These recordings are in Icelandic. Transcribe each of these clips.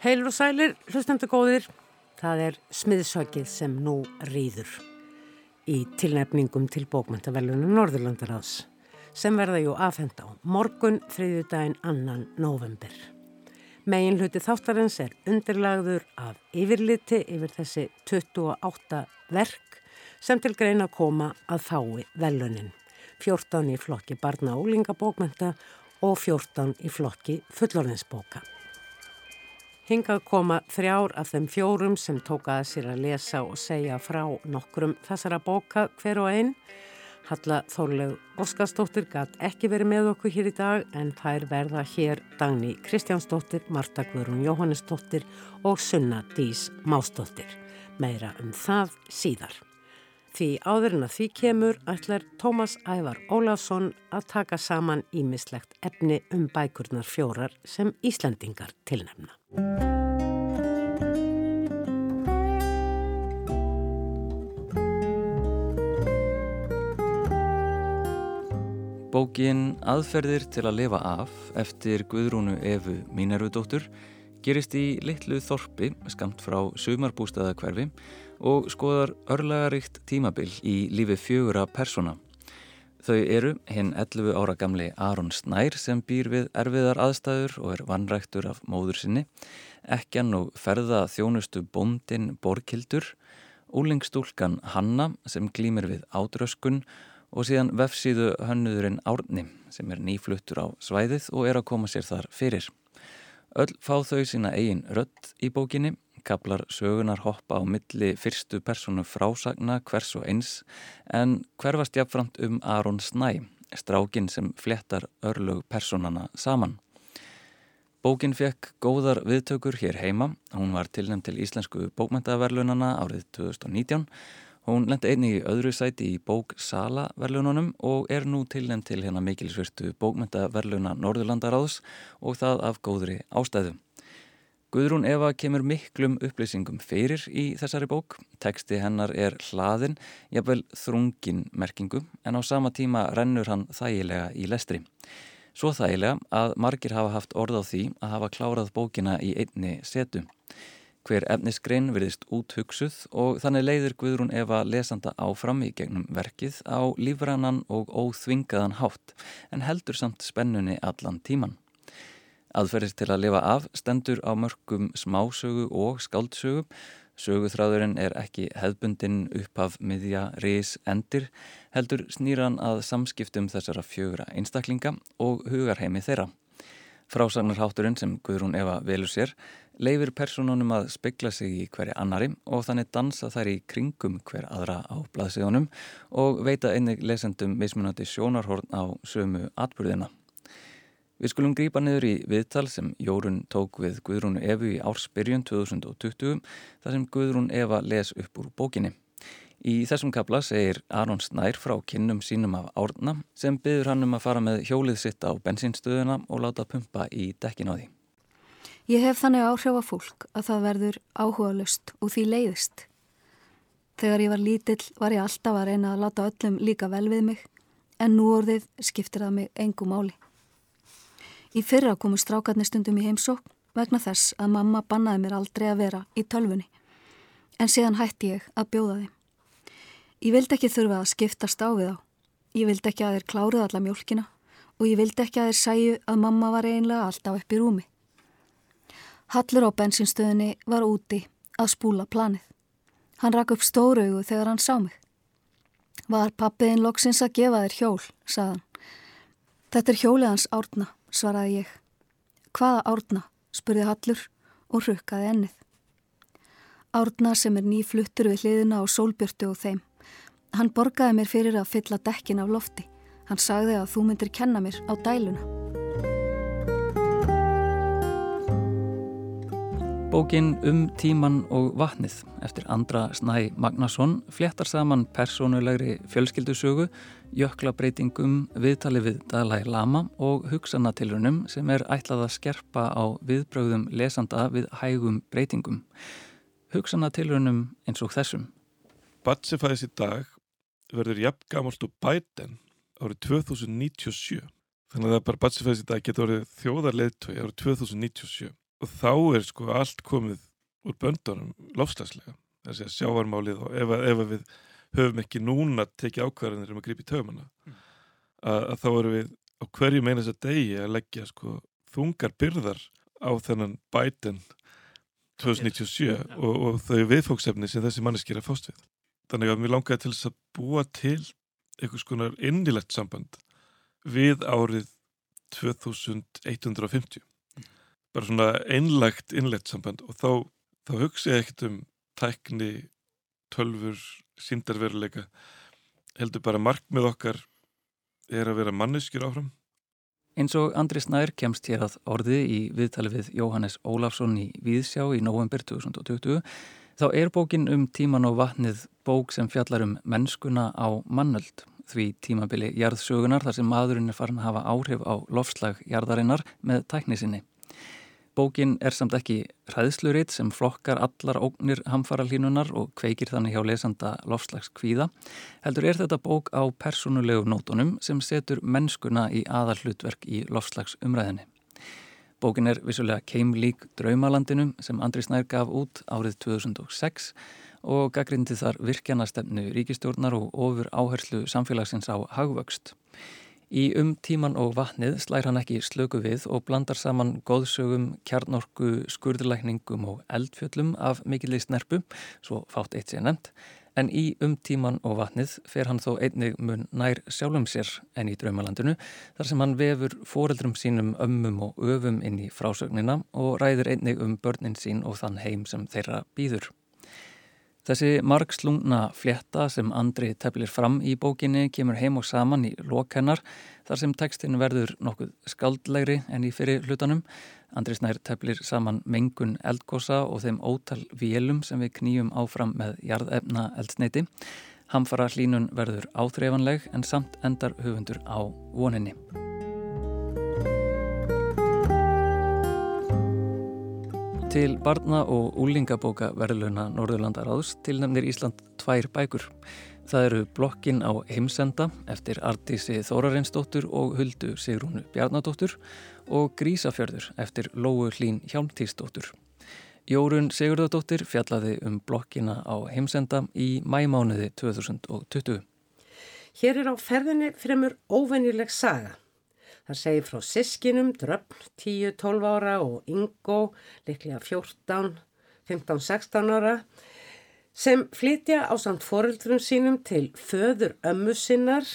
Heilur og sælir, hlustendu góðir, það er smiðsökið sem nú rýður í tilnefningum til bókmentavelunum Norðurlandaraðs sem verða jú aðfenda á morgun þriðjudaginn annan november. Megin hluti þáttarins er undirlagður af yfirliti yfir þessi 28 verk sem til greina koma að fái velunin. 14 í flokki barna og lingabókmenta og 14 í flokki fullorðinsbóka. Hingað koma þrjár af þeim fjórum sem tókaði sér að lesa og segja frá nokkrum þessara bóka hver og einn. Halla Þórleg Óskarsdóttir gæt ekki verið með okkur hér í dag en þær verða hér Dagni Kristjánsdóttir, Marta Guðrún Jóhannesdóttir og Sunna Dís Másdóttir. Meira um það síðar. Því áður en að því kemur ætlar Tómas Ævar Ólafsson að taka saman ímislegt efni um bækurnar fjórar sem Íslandingar tilnefna. Bókin Aðferðir til að lifa af eftir Guðrúnu Efu Mínerudóttur gerist í litlu þorpi skamt frá sumarbústaðakverfi og skoðar örlagaríkt tímabil í lífi fjögura persóna. Þau eru hinn 11 ára gamli Aron Snær sem býr við erfiðar aðstæður og er vannræktur af móður sinni, ekkjan og ferða þjónustu bondin Borkildur, úlingstúlkan Hanna sem glýmir við ádröskun og síðan vefsíðu hönnuðurinn Árni sem er nýfluttur á svæðið og er að koma sér þar fyrir. Öll fá þau sína eigin rött í bókinni Kaplar sögunar hoppa á milli fyrstu personu frásagna hvers og eins en hverfast jafnframt um Aron Snæ, strákin sem flettar örlög personana saman. Bókin fekk góðar viðtökur hér heima, hún var tilnæmt til Íslensku bókmentaverlunana árið 2019 Hún lendi einni í öðru sæti í bók Sala verlununum og er nú tilnæmt til hérna mikilsvirtu bókmentaverluna Norðurlandaráðs og það af góðri ástæðu. Guðrún Eva kemur miklum upplýsingum fyrir í þessari bók. Teksti hennar er hlaðin, jafnvel þrungin merkingu, en á sama tíma rennur hann þægilega í lestri. Svo þægilega að margir hafa haft orð á því að hafa klárað bókina í einni setu. Hver efnisgrein virðist úthugsuð og þannig leiðir Guðrún Eva lesanda áfram í gegnum verkið á lífrannan og óþvingaðan hátt, en heldur samt spennunni allan tíman. Aðferðist til að lifa af stendur á mörgum smásögu og skáldsögu. Söguþráðurinn er ekki hefbundin upphaf miðja ris endir, heldur snýran að samskiptum þessara fjögra einstaklinga og hugarheimi þeirra. Frásagnarhátturinn sem Guðrún Eva velur sér leifir personunum að spegla sig í hverja annari og þannig dansa þær í kringum hver aðra á blaðsíðunum og veita einnig lesendum mismunandi sjónarhorn á sömu atbyrðina. Við skulum grípa niður í viðtal sem Jórun tók við Guðrún Efu í ársbyrjun 2020 þar sem Guðrún Eva les upp úr bókinni. Í þessum kapla segir Aron Snær frá kinnum sínum af árna sem byður hann um að fara með hjólið sitt á bensinstöðuna og láta pumpa í dekkin á því. Ég hef þannig áhrif að fólk að það verður áhuga lust og því leiðist. Þegar ég var lítill var ég alltaf að reyna að láta öllum líka vel við mig en nú orðið skiptir það mig engum máli. Í fyrra komu strákarnir stundum í heimsók vegna þess að mamma bannaði mér aldrei að vera í tölfunni. En síðan hætti ég að bjóða þeim. Ég vildi ekki þurfa að skiptast á við á. Ég vildi ekki að þeir klárið alla mjölkina og ég vildi ekki að þeir sæju að mamma var einlega alltaf upp í rúmi. Hallur á bensinstöðinni var úti að spúla planið. Hann rakk upp stóru augu þegar hann sá mig. Var pappiðin loksins að gefa þér hjól, sagðan. Þetta er hjólið hans árna svaraði ég. Hvaða árna? spurði Hallur og rukkaði ennið. Árna sem er nýfluttur við hliðina og sólbjörtu og þeim. Hann borgaði mér fyrir að fylla dekkin af lofti. Hann sagði að þú myndir kenna mér á dæluna. Bókin um tíman og vatnið eftir Andra Snæ Magnason fléttar saman persónulegri fjölskyldusögu, jöklabreitingum, viðtali við Dalai Lama og hugsanatilrunum sem er ætlað að skerpa á viðbröðum lesanda við hægum breytingum. Hugsanatilrunum eins og þessum. Batsefæðis í dag verður jafn gamalt og bæten árið 2097. Þannig að bara Batsefæðis í dag getur orðið þjóðarleðtögi árið 2097. og þá er sko allt komið úr böndunum lofslagslega þessi að sjávarmálið og ef, ef við höfum ekki núna tekið ákvarðanir um að grípa í töfumana mm. að, að þá erum við á hverju meina þess að degi að leggja sko þungar byrðar á þennan bæten 2097 ja. og, og þau viðfóksefni sem þessi manneskir er fást við. Þannig að mér langaði til þess að búa til einhvers konar innilegt samband við árið 2150 mm. Bara svona einlagt innlegt samband og þá, þá hugsa ég ekkert um tækni, tölfur síndarveruleika heldur bara markmið okkar er að vera manneskjur áfram Eins og Andri Snær kemst hér að orði í viðtali við Jóhannes Ólafsson í Víðsjá í november 2020 þá er bókin um tíman og vatnið bók sem fjallar um mennskuna á mannöld því tímabili jarðsögunar þar sem maðurinn er farin að hafa áhrif á lofslag jarðarinnar með tæknisinni. Bókin er samt ekki hræðsluritt sem flokkar allar ógnir hamfara hlínunar og kveikir þannig hjá lesanda lofslags kvíða. Heldur er þetta bók á personulegu nótunum sem setur mennskuna í aðal hlutverk í lofslags umræðinni. Bókin er vissulega keimlík Draumalandinu sem Andri Snær gaf út árið 2006 og gaggrindi þar virkjanastefnu ríkistjórnar og ofur áherslu samfélagsins á hagvöxt. Í um tíman og vatnið slær hann ekki slöku við og blandar saman góðsögum, kjarnorku, skurðlækningum og eldfjöllum af mikilvæg snerpu, svo fátt eitt sé nefnt, en í um tíman og vatnið fer hann þó einnig mun nær sjálfum sér en í draumalandinu þar sem hann vefur foreldrum sínum ömmum og öfum inn í frásögnina og ræður einnig um börnin sín og þann heim sem þeirra býður. Þessi margslungna fletta sem Andri teflir fram í bókinni kemur heim og saman í lokennar þar sem tekstin verður nokkuð skaldlegri enn í fyrir hlutanum. Andri Snær teflir saman mengun eldgosa og þeim ótal vélum sem við knýjum áfram með jarðefna eldsneiti. Hamfara hlínun verður áþreifanleg en samt endar höfundur á voninni. Til barna- og úlingabóka verðluna Norðurlandaráðs tilnefnir Ísland tvær bækur. Það eru Blokkin á heimsenda eftir Artísi Þórarinsdóttur og Huldu Sigrúnu Bjarnadóttur og Grísafjörður eftir Lóu Hlín Hjálmtísdóttur. Jórun Sigurðardóttir fjallaði um Blokkina á heimsenda í mæmánuði 2020. Hér er á ferðinni fremur óvennileg saga. Það segir frá sískinum, dröfn, 10-12 ára og Ingo, liklega 14, 15-16 ára, sem flytja á samt foreldrum sínum til föður ömmu sinnar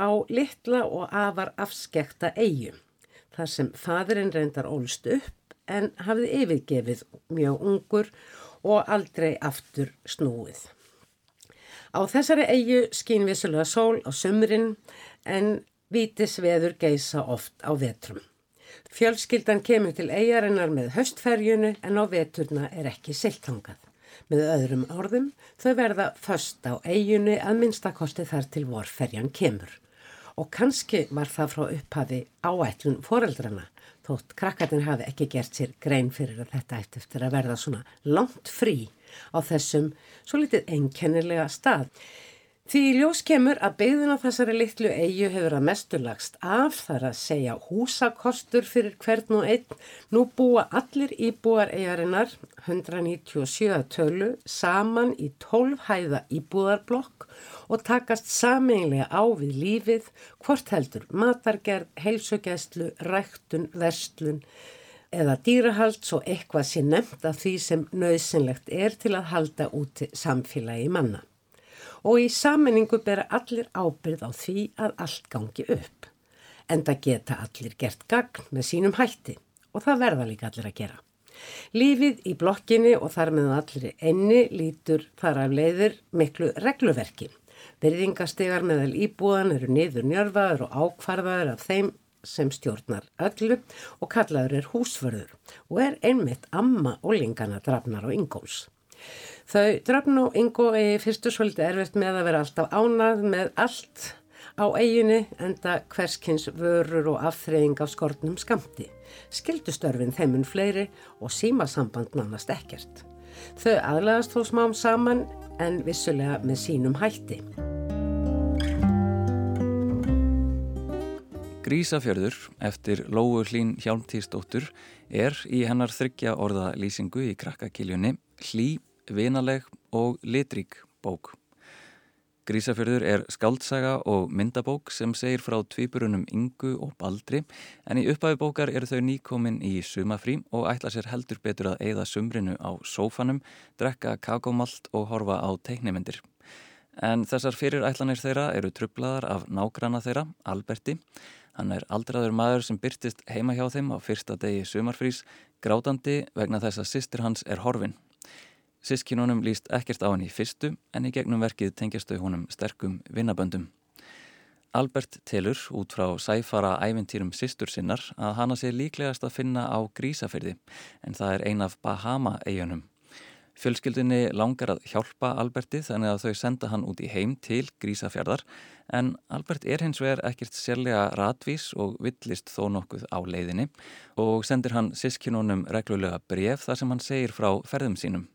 á litla og afar afskekta eigum. Þar sem fadurinn reyndar ólst upp en hafði yfirgefið mjög ungur og aldrei aftur snúið. Á þessari eigu skýn vissulega sól á sömurinn en Vítisveður geisa oft á vetrum. Fjölskyldan kemur til eigarinnar með höstferjunu en á veturna er ekki siltangað. Með öðrum orðum þau verða först á eiginu að minnstakosti þar til vorferjan kemur. Og kannski var það frá upphafi áætlun foreldrana þótt krakkarnir hafi ekki gert sér grein fyrir að þetta eftir að verða svona langt frí á þessum svo litið einkennilega stað. Því ljós kemur að byggðin á þessari litlu eigu hefur að mestu lagst af þar að segja húsakostur fyrir hvern og einn. Nú búa allir íbúar eigarinnar, 197 tölu, saman í 12 hæða íbúðarblokk og takast sameinlega á við lífið, hvort heldur matargerð, heilsugæslu, ræktun, verslun eða dýrahald svo eitthvað sé nefnt af því sem nöðsynlegt er til að halda úti samfélagi manna og í sammenningu bera allir ábyrð á því að allt gangi upp. En það geta allir gert gagn með sínum hætti og það verða líka allir að gera. Lífið í blokkinni og þar með allir enni lítur þar af leiðir miklu regluverki. Verðingastegar meðal íbúðan eru niður njörfaður og ákvarðaður af þeim sem stjórnar öllu og kallaður er húsförður og er einmitt amma og lingana drafnar og ingóls. Þau drafn og yngo eigi fyrstu svolítið erfitt með að vera alltaf ánað með allt á eiginu enda hverskins vörur og afþreying af skortnum skamti. Skildustörfin þeimun fleiri og símasamband nánast ekkert. Þau aðlæðast þó smám saman en vissulega með sínum hætti. Grísafjörður eftir Lóu Hlín Hjálmtíðsdóttur er í hennar þryggja orða lýsingu í krakkakiljunni hlý, vinaleg og litrík bók. Grísafjörður er skaldsaga og myndabók sem segir frá tvíburunum Ingu og Baldri en í upphafi bókar eru þau nýkomin í sumafrí og ætla sér heldur betur að eigða sumrinu á sófanum, drekka kakómalt og horfa á teiknimendir. En þessar fyrirætlanir þeirra eru trublaðar af nágrana þeirra, Alberti, Hann er aldraður maður sem byrtist heima hjá þeim á fyrsta degi sumarfrís, grátandi vegna þess að sýstir hans er horfin. Sískinunum líst ekkert á hann í fyrstu en í gegnum verkið tengjastu húnum sterkum vinnaböndum. Albert telur út frá sæfara ævintýrum sýstur sinnar að hana sé líklegast að finna á grísafyrði en það er ein af Bahama-eigunum. Fjölskyldinni langar að hjálpa Alberti þannig að þau senda hann út í heim til Grísafjörðar en Albert er hins vegar ekkert sérlega ratvís og villist þó nokkuð á leiðinni og sendir hann sískinunum reglulega bref þar sem hann segir frá ferðum sínum.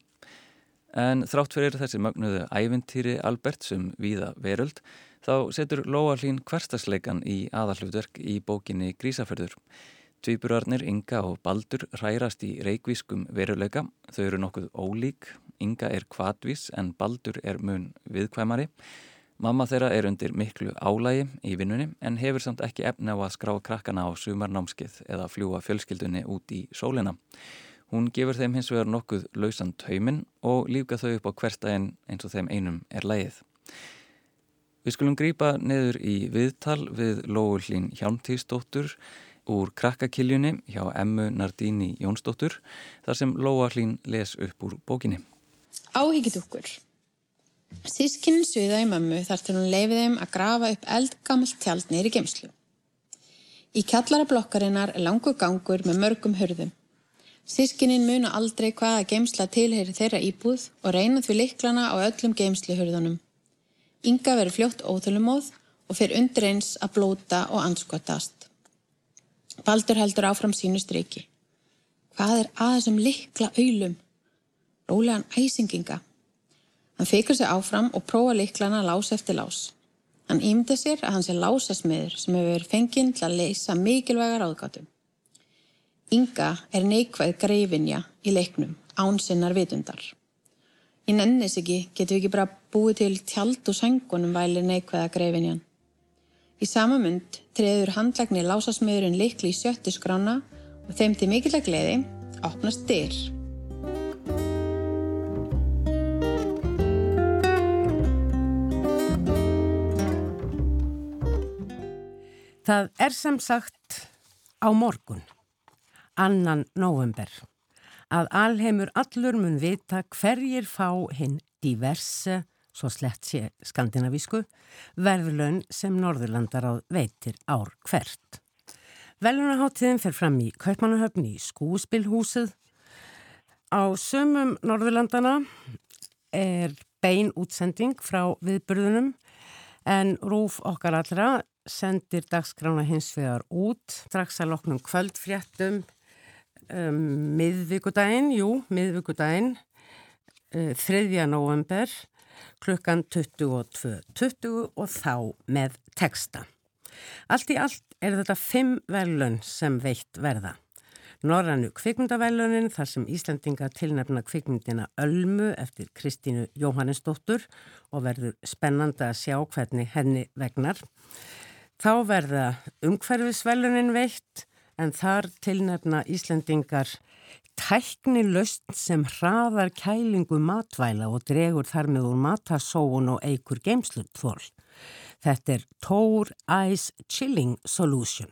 En þrátt fyrir þessi mögnuðu ævintýri Albert sem viða veröld þá setur Lóa Hlín hverstasleikan í aðallutverk í bókinni Grísafjörður. Tvíburarnir Inga og Baldur hrærast í reikvískum veruleika. Þau eru nokkuð ólík. Inga er kvatvís en Baldur er mun viðkvæmari. Mamma þeirra er undir miklu álægi í vinnunni en hefur samt ekki efna á að skrá krakkana á sumarnámskið eða fljúa fjölskyldunni út í sólina. Hún gefur þeim hins vegar nokkuð lausan taumin og lífga þau upp á hverstægin eins og þeim einum er lægið. Við skulum grýpa neður í viðtal við Lóullín Hjálmtíðsdóttur úr krakkakiljunni hjá Emmu Nardini Jónsdóttur þar sem Lóa Hlín les upp úr bókinni. Áhyggjadúkkur Sískinin suða í mömmu þar til hún leifið þeim að grafa upp eldgamalt tjald neyri gemslu. Í kjallara blokkarinnar er langur gangur með mörgum hörðum. Sískinin muna aldrei hvaða geimsla tilheyri þeirra íbúð og reyna því liklana á öllum geimsluhörðunum. Inga verður fljótt óþölumóð og fyrir undir eins að blóta og anskotast. Baldur heldur áfram sínu streiki. Hvað er aðeins um likla auðlum? Rólegan æsinginga. Hann fekur sig áfram og prófa liklana lás eftir lás. Hann ímda sér að hann sé lásasmiður sem hefur verið fenginn til að leysa mikilvægar áðgátum. Inga er neikvæð greifinja í leiknum, ánsinnar vitundar. Í nennis ekki getur við ekki bara búið til tjald og sangunum væli neikvæða greifinjan. Í sama mund treður handlagnir lásasmiðurinn likli í sjöttu skrána og þeim til mikilvæg gleði opnast dyr. Það er sem sagt á morgun, annan november, að alheimur allur mun vita hverjir fá hinn diverse svo slett sé skandinavísku, verðlun sem Norðurlandar á veitir ár hvert. Velunaháttiðin fer fram í Kaupmannahöfn í skúspilhúsið. Á sömum Norðurlandana er bein útsending frá viðburðunum en Rúf okkar allra sendir dagskrána hins vegar út strax að loknum kvöldfréttum um, miðvíkudaginn, jú, miðvíkudaginn, uh, 3. november klukkan 22.20 .20 og þá með texta. Allt í allt er þetta fimm velun sem veitt verða. Norrannu kvikmyndavelunin þar sem Íslandinga tilnefna kvikmyndina Ölmu eftir Kristínu Jóhannesdóttur og verður spennandi að sjá hvernig henni vegnar. Þá verða umhverfisvelunin veitt en þar tilnefna Íslandingar tækni löst sem hraðar kælingu matvæla og dregur þar með úr matasóun og eigur geimslutþól. Þetta er Tor Ice Chilling Solution.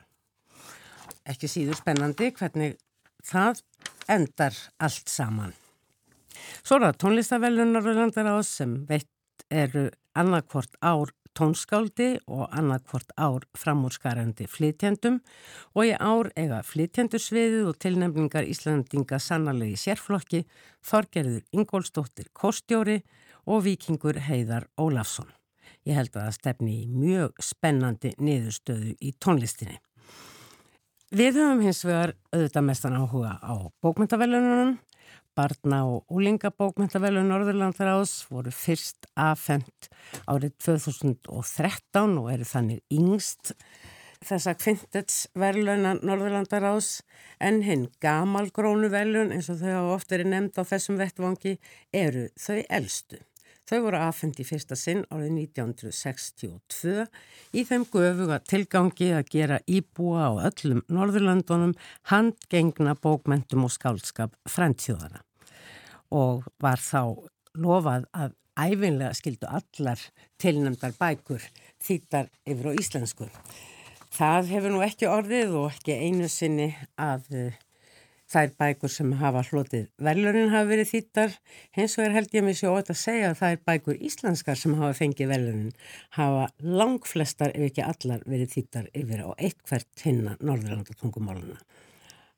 Ekki síður spennandi hvernig það endar allt saman. Svo er það tónlistavellunar og landar á sem veitt eru annarkvort ár tónskáldi og annarkvort ár framúrskarandi flytjendum og í ár eiga flytjendursviðið og tilnefningar Íslandinga sannarlegi sérflokki Þorgerður Ingólstóttir Kostjóri og vikingur Heiðar Ólafsson. Ég held að það stefni í mjög spennandi niðurstöðu í tónlistinni. Við höfum hins vegar auðvitað mestan áhuga á bókmyndavelununum barna og úlingabókmyndavelu Norðurlandaráðs voru fyrst afhengt árið 2013 og eru þannig yngst þessa kvintets verðluna Norðurlandaráðs en hinn gamalgrónu verðlun eins og þau hafa oft verið nefnd á þessum vettvangi eru þau eldstu. Þau voru aðfendi fyrsta sinn árið 1962 í þeim göfuga tilgangi að gera íbúa á öllum Norðurlandunum handgengna bókmentum og skálskap fremtíðana og var þá lofað að æfinlega skildu allar tilnæmdar bækur þýttar yfir á íslensku. Það hefur nú ekki orðið og ekki einu sinni að þær bækur sem hafa hlotið velunin hafa verið þýttar, hins vegar held ég mér sér ótt að segja að þær bækur íslenskar sem hafa fengið velunin hafa langflestar ef ekki allar verið þýttar yfir á eitt hvert hinna Norðurlanda tungumáluna.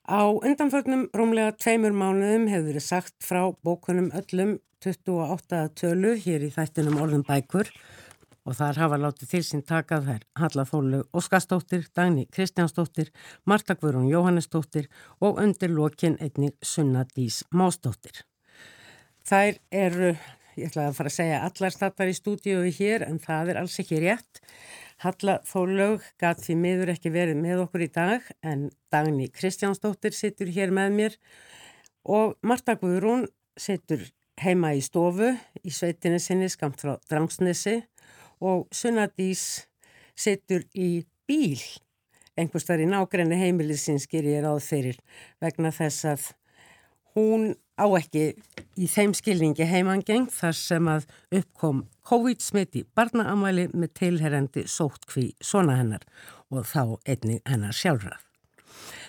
Á undanförnum rúmlega tveimur mánuðum hefur verið sagt frá bókunum öllum 28 tölu hér í þættinum orðum bækur og þar hafa látið til sín takað þær Halla Þólu Óskarsdóttir, Dagni Kristjánsdóttir, Marta Guðrún Jóhannesdóttir og undir lokin einnig Sunna Dís Másdóttir. Þær eru, ég ætlaði að fara að segja allar stattar í stúdíu hér en það er alls ekki rétt. Halla Þólaug gæti því miður ekki verið með okkur í dag en Dagni Kristjánsdóttir sittur hér með mér og Marta Guðrún sittur heima í stofu í sveitinni sinni skamt frá Drangsnesi og Sunnadís setur í bíl einhvers þar í nákrenni heimilisins ger ég ráð fyrir vegna þess að hún á ekki í þeim skilningi heimangeng þar sem að uppkom COVID-smitt í barnaamæli með tilherrendi sóttkví svona hennar og þá einni hennar sjálfrað.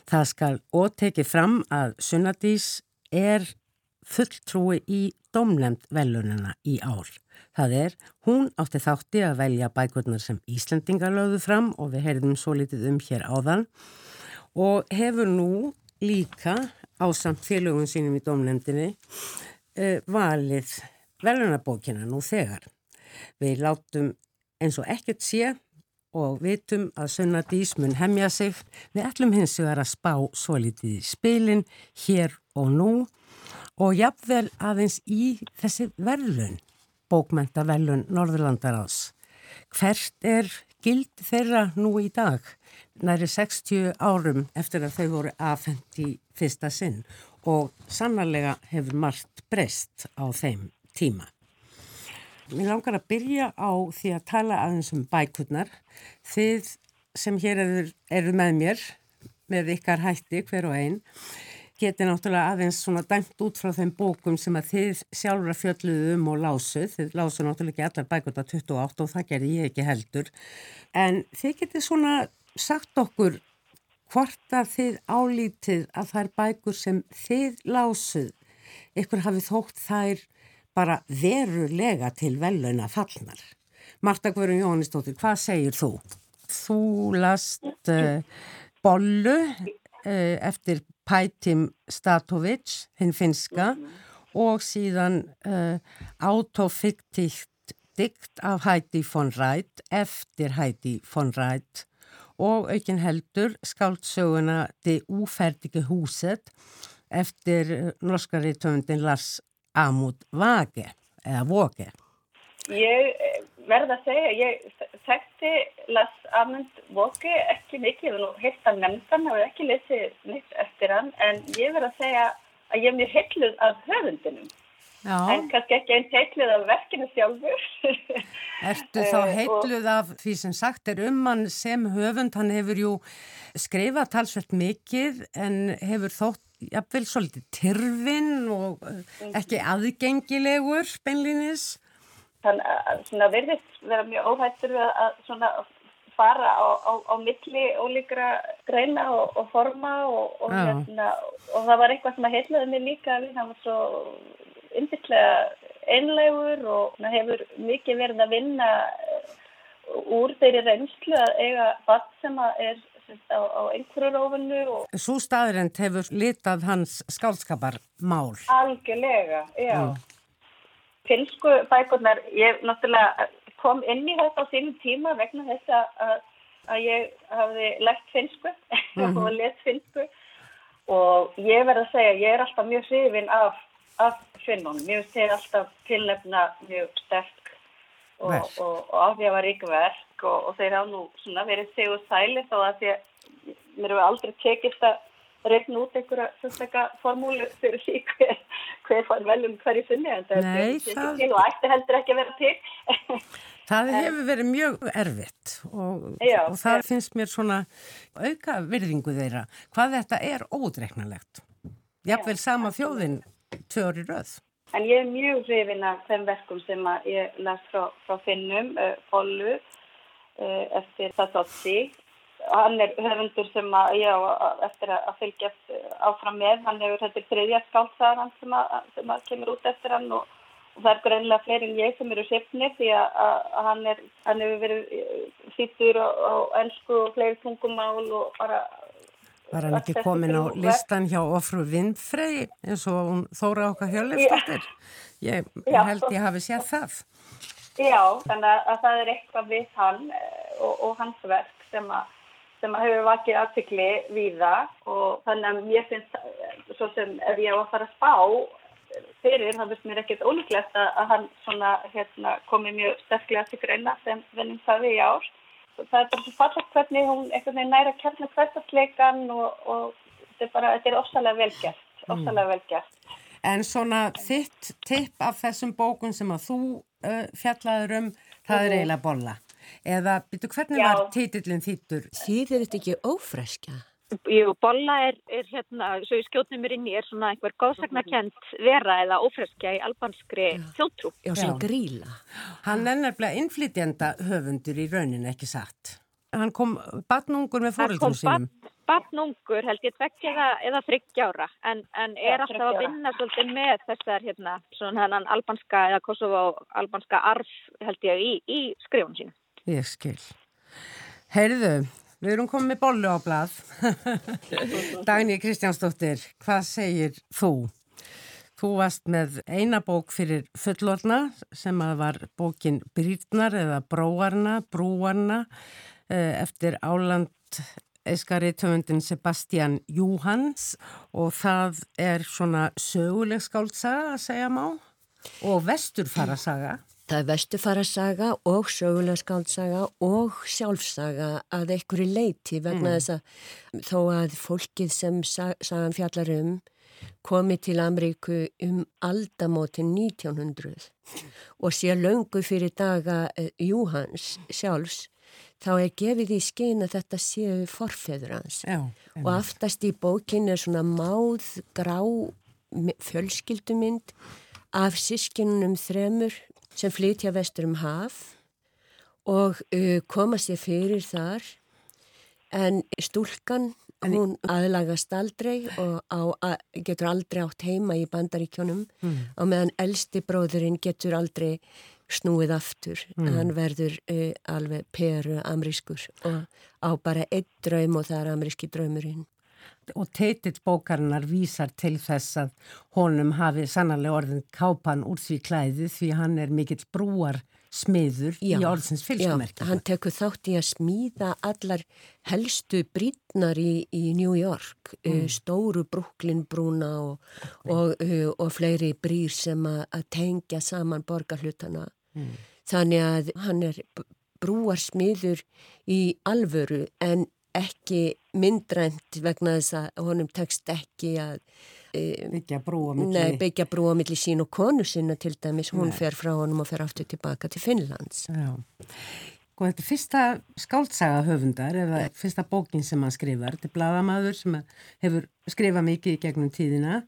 Það skal ótekið fram að Sunnadís er fulltrúi í domlemd velunina í ár. Það er, hún átti þátti að velja bækurnar sem Íslandingar lögðu fram og við heyrðum svo litið um hér áðan og hefur nú líka á samt félögun sínum í domlendinni uh, valið velunabókina nú þegar. Við látum eins og ekkert sé og vitum að Sunna Dísmun hemmja sig. Við ætlum hins vegar að spá svo litið í spilin hér og nú og jafnvel aðeins í þessi verðlun bókmentavelun Norðurlandaráðs. Hvert er gild þeirra nú í dag, næri 60 árum eftir að þau voru afhengt í fyrsta sinn og sannarlega hefur margt breyst á þeim tíma. Mér langar að byrja á því að tala aðeins um bækurnar. Þið sem hér eru, eru með mér, með ykkar hætti hver og einn, geti náttúrulega aðeins svona dæmt út frá þeim bókum sem að þið sjálfur að fjölluðu um og lásuð. Þið lásuð náttúrulega ekki allar bækunda 28 og það gerði ég ekki heldur. En þið geti svona sagt okkur hvort að þið álítið að það er bækur sem þið lásuð. Ykkur hafið þótt þær bara verulega til veluna fallnar. Marta Guðrun Jónistóttir, hvað segir þú? Þú last uh, bollu eftir Pætim Statovic, hinn finska mm -hmm. og síðan uh, autofiktíkt dikt af Heidi von Reit eftir Heidi von Reit og aukin heldur skáldsöguna De uferdige húset eftir uh, norskari töfundin Lars Amund Vage eða Våge. Ég eh, verða að segja, ég þekkti Lars Amund Våge ekki mikið, ég hef heilt að nefnda hann, hef ekki lesið nýtt eftir hann, en ég verða að segja að ég er mjög heitluð af höfundinum. Já. En kannski ekki einn heitluð af verkinu sjálfur. Ertu þá eh, heitluð af því sem sagt er um hann sem höfund, hann hefur jú skrifað talsvert mikið en hefur þótt jafnvel svolítið tyrfin og eh, mm. ekki aðgengilegur beinlinis? Þannig að verðist vera mjög óhættur að svona fara á, á, á milli ólíkra greina og, og forma og, og, hérna, og það var eitthvað sem að heitlaði mig líka við, það var svo yndislega einlegur og hefur mikið verið að vinna úr þeirri reynslu að eiga batt sem að er á, á einhverju rófunu. Svo staðrind hefur litað hans skálskapar mál? Algjörlega, já. Mm finnsku bækurnar, ég náttúrulega kom inn í þetta á sínum tíma vegna þess að, að ég hafði lært finnsku mm -hmm. og let finnsku. Og ég verði að segja, ég er alltaf mjög hrifin af, af finnunum, ég veist þeir alltaf tilnefna mjög sterk og, og, og áfjafarík verk sík og, og þeir hafa nú svona verið segur sæli þá að að mér hefur aldrei tekist að reyna út einhverja sérstakka formúlu fyrir sík hver, hver fær velum hverju sinni en það er ekki til og ætti heldur ekki að vera til. Það hefur verið mjög erfitt og, Já, og það já. finnst mér svona auka virðingu þeirra. Hvað þetta er ódreiknanlegt. Jafnvel sama þjóðin orði röð. En ég er mjög hrifin af þeim verkum sem ég las frá, frá Finnum, uh, Follu, uh, eftir Sassotti. Hann er höfundur sem að, já, eftir að, fylgjast áfram með. Hann hefur þetta þriðja skáltsagan sem, sem að kemur út eftir hann og, og það er greinlega fleiri en ég sem eru sifnir því að, að, hann, er, hann hefur verið þýttur á, á ennsku og fleiri tungumál og bara... Var hann ekki komin á listan hjá Ofru Vindfrey eins og hún Þóra okkar Hjörleifsdóttir? Ég Já. held ég hafi séð það. Já, þannig að, að það er eitthvað við hann eh, og, og hans verk sem að, sem hefur vakið aðtikli við það og þannig að ég finnst eh, svo sem ef ég á að fara að spá eh, fyrir, þá finnst mér ekkert ólíklegt að, að hann svona hérna komi mjög sterklega til greina sem vinnum það í ár. Það er bara svo fallast hvernig hún veginn næra kjarni hverstasleikan og, og þetta er bara, þetta er ofsalega velgert, ofsalega velgert. En svona þitt tipp af þessum bókun sem að þú uh, fjallaður um, það er eiginlega bolla. Eða, byrju, hvernig Já. var titillin þýttur? Þýðir þetta ekki ófreskja? Jú, bolla er, er hérna, svo ég skjótnum mér inn í, er svona einhver góðsagnakent vera eða ófreskja í albanskri þjóttrú. Já, sem gríla. Hann er nefnilega innflytjenda höfundur í raunin, ekki satt. Hann kom batnungur með fóreldrum sínum. batnungur, held ég, tvekk eða, eða þryggjára, en, en er Já, alltaf að vinna svolítið með þessar, hérna, svona hennan albanska eða Kosovo albanska arf, held ég, í, í skrifunum sínum. Ég skil. Heyrðu, við erum komið bollu á blað. Dagný Kristjánsdóttir, hvað segir þú? Þú varst með eina bók fyrir fullorna sem að var bókin Brýrnar eða Bróarna, Brúarna eh, eftir Áland eiskari töfundin Sebastian Júhans og það er svona söguleg skáldsaga að segja má og vesturfara saga. Það er vestufara saga og sögulega skaldsaga og sjálfsaga að einhverju leiti vegna þess að þó að fólkið sem sa sagan fjallar um komi til Ameríku um aldamótin 1900 og sé löngu fyrir daga uh, Júhans sjálfs þá er gefið í skyn að þetta séu forfeður hans. Já, Og aftast í bókin er svona máð, grá mi- fjölskyldumynd af sískinunum þremur sem flytja vestur um haf og uh, koma sér fyrir þar en stúlkan hún aðlagast aldrei og á, getur aldrei átt heima í bandaríkjónum og meðan elsti bróðurinn getur aldrei snúið aftur. Hann verður uh, alveg peru amrískur og á bara einn draum og það er amríski draumurinn. Og teitill bókarinnar vísar til þess að honum hafi sannarlega orðin kápan úr því klæði því hann er mikill brúar smiður í orðsins fylgjumerkja. Já, hann tekur þátt í að smíða allar helstu brýtnar í, í New York, mm. stóru Brooklyn brúna og, og, uh, og fleiri brýr sem að tengja saman borgarhlutana. Þannig að hann er b- brúarsmiður í alvöru en ekki myndrænt vegna þess að honum tekst ekki að byggja brú á milli. Nei, byggja brú á milli sín og konu sinna til dæmis, hún fer frá honum og fer aftur tilbaka til Finnlands. Já. Og þetta er fyrsta skáldsaga höfundar eða fyrsta bókin sem hann skrifar. Þetta er bladamaður sem hefur skrifað mikið í gegnum tíðina.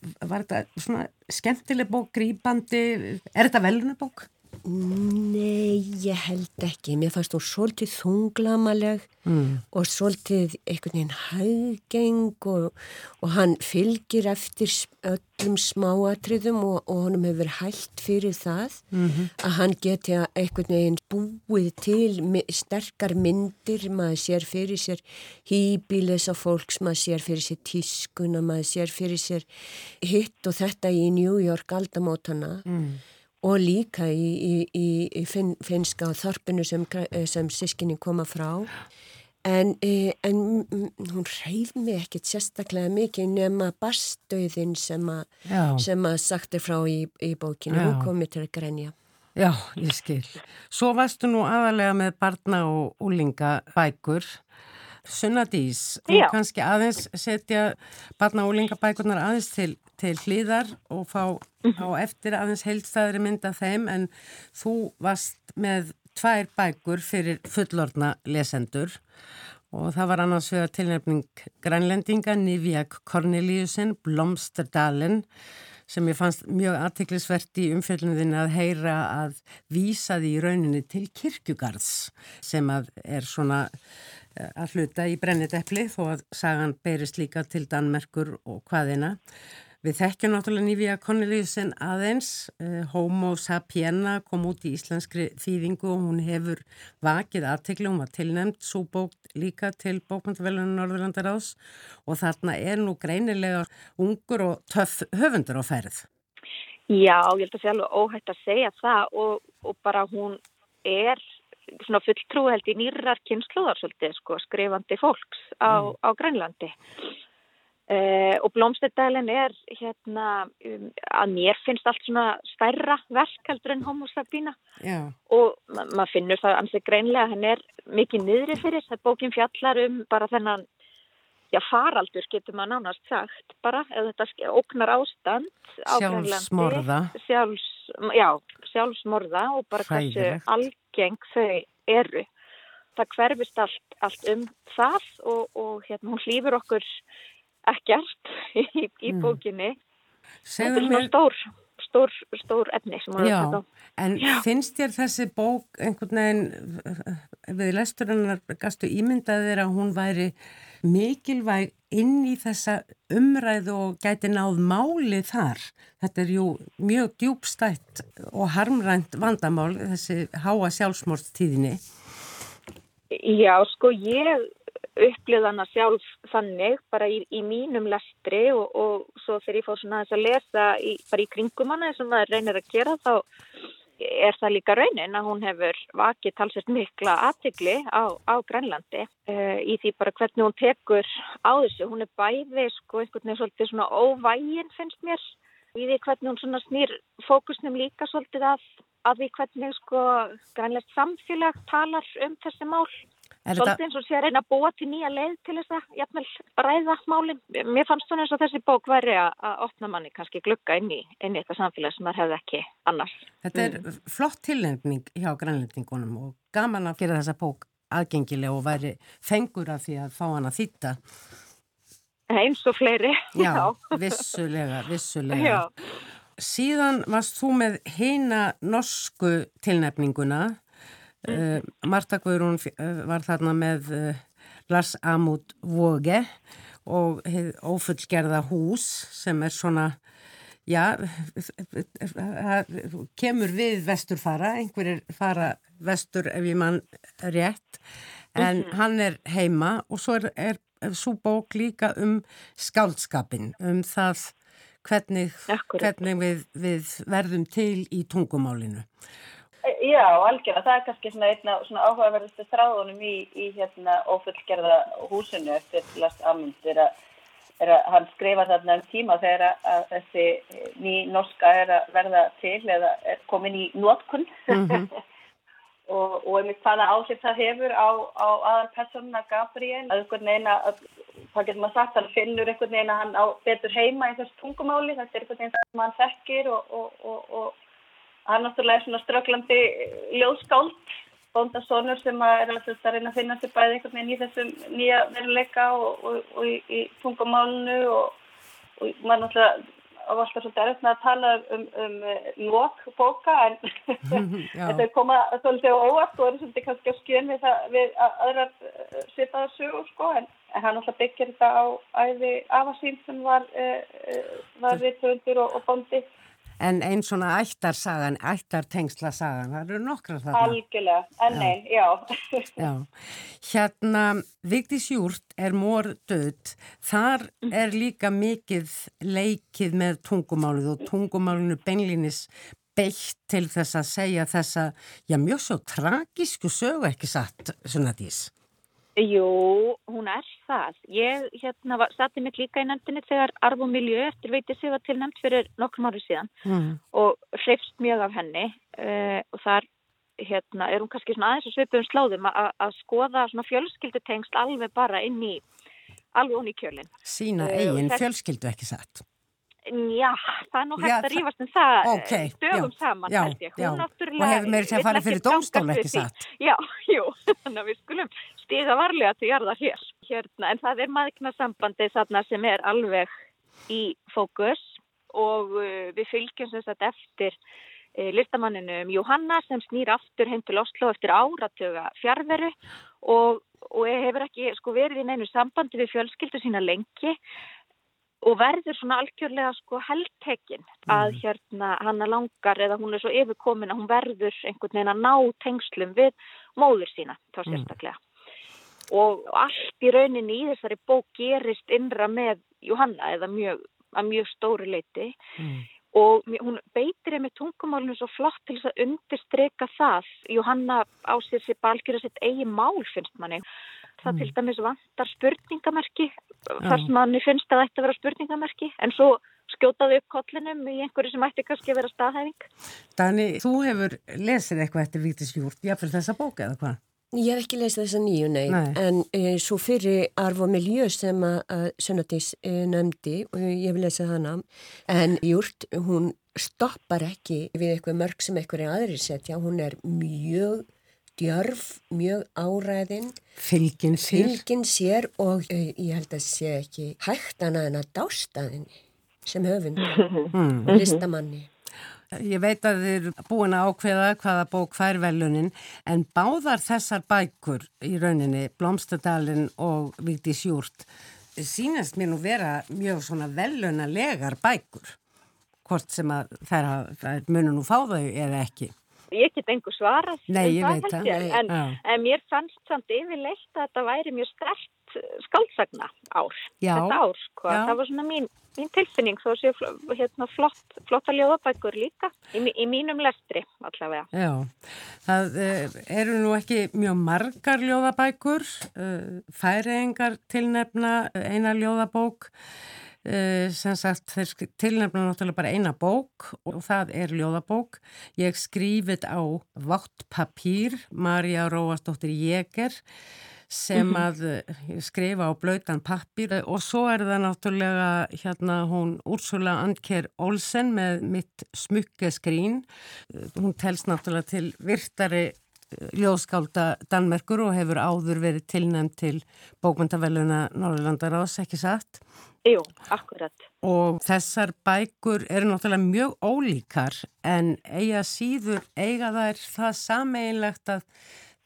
Var þetta svona skemmtileg bók, grípandi? Er þetta velunabók? Nei, ég held ekki. Mér fannst hún svolítið þunglamaleg mm. og svolítið einhvern veginn haugeng og, og hann fylgir eftir öllum smáatriðum og, og honum hefur hælt fyrir það að hann geti að einhvern veginn búið til sterkar myndir, maður sér fyrir sér hýbílesa fólks, maður sér fyrir sér tískuna, maður sér fyrir sér hitt og þetta í New York aldamótana og líka í, í, í, í fin, finska þorpinu sem, sem sískinni koma frá en, eh, en hún reyð mig ekkert sérstaklega mikið nema barstöðin sem, a, sem að sagt er frá í, í bókinu, Já. hún kom mér til að grenja Já, ég skil. Svo varstu nú aðalega með barna og úlinga bækur. Sunnadís, þú kannski aðeins setja barna og úlinga bækurnar aðeins til, til hlýðar og fá mm -hmm. á eftir aðeins heilstæðri mynda þeim en þú varst með tvær bækur fyrir fullorna lesendur og það var annars vegar tilnefning grænlendinga Nivjak Corneliusin, Blomsterdalen sem ég fannst mjög aðtiklisvert í umfjöldunum að heyra að vísa því í rauninni til kirkjugarðs sem að er svona að hluta í brenniteppli þó að sagan berist líka til Danmerkur og hvaðina. Við þekkjum náttúrulega Nývija Connellysen aðeins, uh, Homo sapiena kom út í íslenskri þýðingu og hún hefur vakið aðtekli, hún var tilnæmt svo bókt líka til bókmyndavelunum Norðurlandaráðs og þarna er nú greinilega ungur og töff höfundur á ferð. Já, ég held að sé alveg óhægt að segja það og, og bara hún er svona fulltrú held í nýrar kynnslóðar svolítið sko, skrifandi fólks á, mm. á Grænlandi. Uh, og Blómstedælin er hérna um, að mér finnst allt svona stærra verk heldur en Homo Sabina yeah. og ma maður finnur það ansið greinlega henn er mikið niðri fyrir það bókin fjallar um bara þennan já faraldur getur maður nánast sagt bara eða þetta oknar ástand sjálfsmorða. Sjálfs, já sjálfsmorða og bara hversu algeng þau eru. Það hverfist allt, allt um það og, og hérna hún hlýfur okkur ekkert í, í mm. bókinni. Þetta er svona stór stór, stór efni Já, en Já. finnst þér þessi bók einhvern veginn við lesturinnar gastu ímyndaðir að hún væri mikilvæg inn í þessa umræðu og gæti náð máli þar. Þetta er jú mjög djúbstætt og harmrænt vandamál þessi háa sjálfsmórtstíðinni Já, sko ég upplöðana sjálf þannig bara í, í mínum lestri og, og svo þegar ég fór svona þess að lesa í, bara í kringum hana eins og maður reynir að gera þá er það líka raunin að hún hefur vakið talsett mikla aðtegli á, á Grænlandi uh, í því bara hvernig hún tekur á þessu. Hún er bæði sko einhvern veginn svolítið svona óvægin finnst mér í því hvernig hún svona snýr fókusnum líka svolítið að, að því hvernig sko grænlegt samfélag talar um þessi mál Svolítið eins og sé að reyna að búa til nýja leið til þess að jæfnvel ræða málinn. Mér fannst svona eins og þessi bók væri að opna manni kannski glukka inn í, inn í eitthvað samfélag sem það hefði ekki annars. Þetta er mm. flott tilnefning hjá grænlendingunum og gaman að gera þessa bók aðgengileg og væri fengur af því að fá hann að þýtta. Eins og fleiri. Já, vissulega, vissulega. Já. Síðan varst þú með heina norsku tilnefninguna Uh, Marta Guðrún uh, var þarna með uh, Lars Amund Våge og ofullgerða hús sem er svona já kemur við vestur fara einhverjir fara vestur ef ég mann rétt en mm -hmm. hann er heima og svo er, er, svo bók líka um skáldskapin um það hvernig, hvernig við, við verðum til í tungumálinu Já, algjörða. Það er kannski svona einna svona áhugaverðustu þráðunum í, í hérna ofullgerða húsinu eftir Lars Amund er að, er að hann skrifa þarna um tíma þegar að, þessi ný norska er að verða til eða er komin í nótkunn mm -hmm. og, og einmitt hvaða áhrif það hefur á, á aðal persónuna Gabriel að einhvern veginn að það getur maður sagt, hann finnur einhvern veginn að hann á betur heima í þess tungumáli, þetta er einhvern veginn sem hann þekkir og, og, og hann náttúrulega er svona ströglandi ljóðskáld. Bóndasónur sem er að, reyna að finna sér bæði einhvern veginn í þessum nýja veruleika og, og, og í, í tungumálnu og, og maður náttúrulega á alltaf svolítið með að tala um, um lók bóka en þetta er komað svolítið á óvart og er svolítið kannski á skjön við, það, við aðrar uh, svipaðar sögur sko en, en hann alltaf byggir þetta á æði afasín sem var, uh, var viðtöndur og bóndi en einn svona ættarsagan, ættartengslasagan, það eru nokkra þarna. Algjörlega, en nein, já. já. Hérna, Vigdís Júrt er mór döð, þar er líka mikið leikið með tungumálið og tungumálinu beinlinis beitt til þess að segja þessa, já mjög svo tragísku sögu ekki satt, svona dís. Jú, hún er það. Ég hérna, sati mig líka í nefndinni þegar Arvo Miljö eftir veiti sig var tilnæmt fyrir nokkrum árið síðan mm. og hreifst mjög af henni uh, og þar hérna, er hún kannski aðeins að svipum sláðum að skoða fjölskyldutengst alveg bara inn í alveg hún í kjölinn. Sína uh, eigin fjölskyldu ekki satt? Já, það er nú hægt að rífast um það eh, okay, dögum já, saman já, já. og hefur meiri að fara fyrir domstól ekki satt Já, jú, þannig að við skulum stiga varlega til jarðar hér. Hérna, en það er maðurknarsambandi þarna sem er alveg í fókus og uh, við fylgjum sem sagt eftir uh, listamanninum Jóhanna sem snýr aftur heim til Oslo eftir áratöga fjárveru og, og hefur ekki sko, verið í neinu sambandi við fjölskyldu sína lengi og verður svona algjörlega sko heldtekinn að mm. hérna hann er langar eða hún er svo yfirkomin að hún verður einhvern veginn að ná tengslum við móður sína þá mm. sérstaklega mm. og allt í rauninni í þessari bók gerist innra með Johanna eða mjög, að mjög stóri leiti mm. og hún beitir með tungumálunum svo flott til þess að undirstreka það Johanna á sér sér balgjur að sitt eigi mál finnst manni það mm. til dæmis vantar spurningamerki þar sem manni finnst að það ætti að vera spurningamerki en svo skjótaði upp kollinum í einhverju sem ætti kannski að vera staðhæfing. Dani, þú hefur lesið eitthvað eftir Vítis Júrt, jáfnveil þessa bóka eða hvað? Ég hef ekki lesið þessa nýju, nei, nei. en e, svo fyrir Arvo Miljö sem að Sönatís e, nefndi og ég hef lesið hana, en Júrt, hún stoppar ekki við eitthvað mörg sem eitthvað er aðri setja, hún er mjög djörf, mjög áræðin. Fylgin sér, fylgin sér og uh, ég held að sé ekki hægt annað en að dásta þenni sem höfund mm. listamanni. Ég veit að þið eru búin að ákveða hvaða bók fær velunin en báðar þessar bækur í rauninni, Blomstadalinn og Víti Sjúrt, sínast mér nú vera mjög svona velunalegar bækur, hvort sem að þær munum nú fá þau eða ekki ég get engur svarað Nei, ég veit það en, en mér fannst samt yfirleitt að þetta væri mjög stert skálsagna ár Já. þetta ár, sko. það var svona mín, mín tilfinning þó séu hérna, flott, flotta ljóðabækur líka í, í mínum lestri allavega Já, það uh, eru nú ekki mjög margar ljóðabækur uh, færiðingar tilnefna eina ljóðabók sem sagt þeir tilnefna náttúrulega bara eina bók og það er ljóðabók. Ég skrifit á Váttpapír Marja Róastóttir Jéger sem -hmm. að eh, skrifa á blöytan pappir og svo er það náttúrulega hérna hún Úrsula Andker Olsen með mitt smukkeskrín hún telst náttúrulega til virtari ljóðskálda Danmerkur og hefur áður verið tilnæmt til bókmyndaveluna Norrlandar ás, ekki satt Jú, akkurat. Og þessar bækur eru náttúrulega mjög ólíkar en eiga síður, eiga þær það sameinlegt að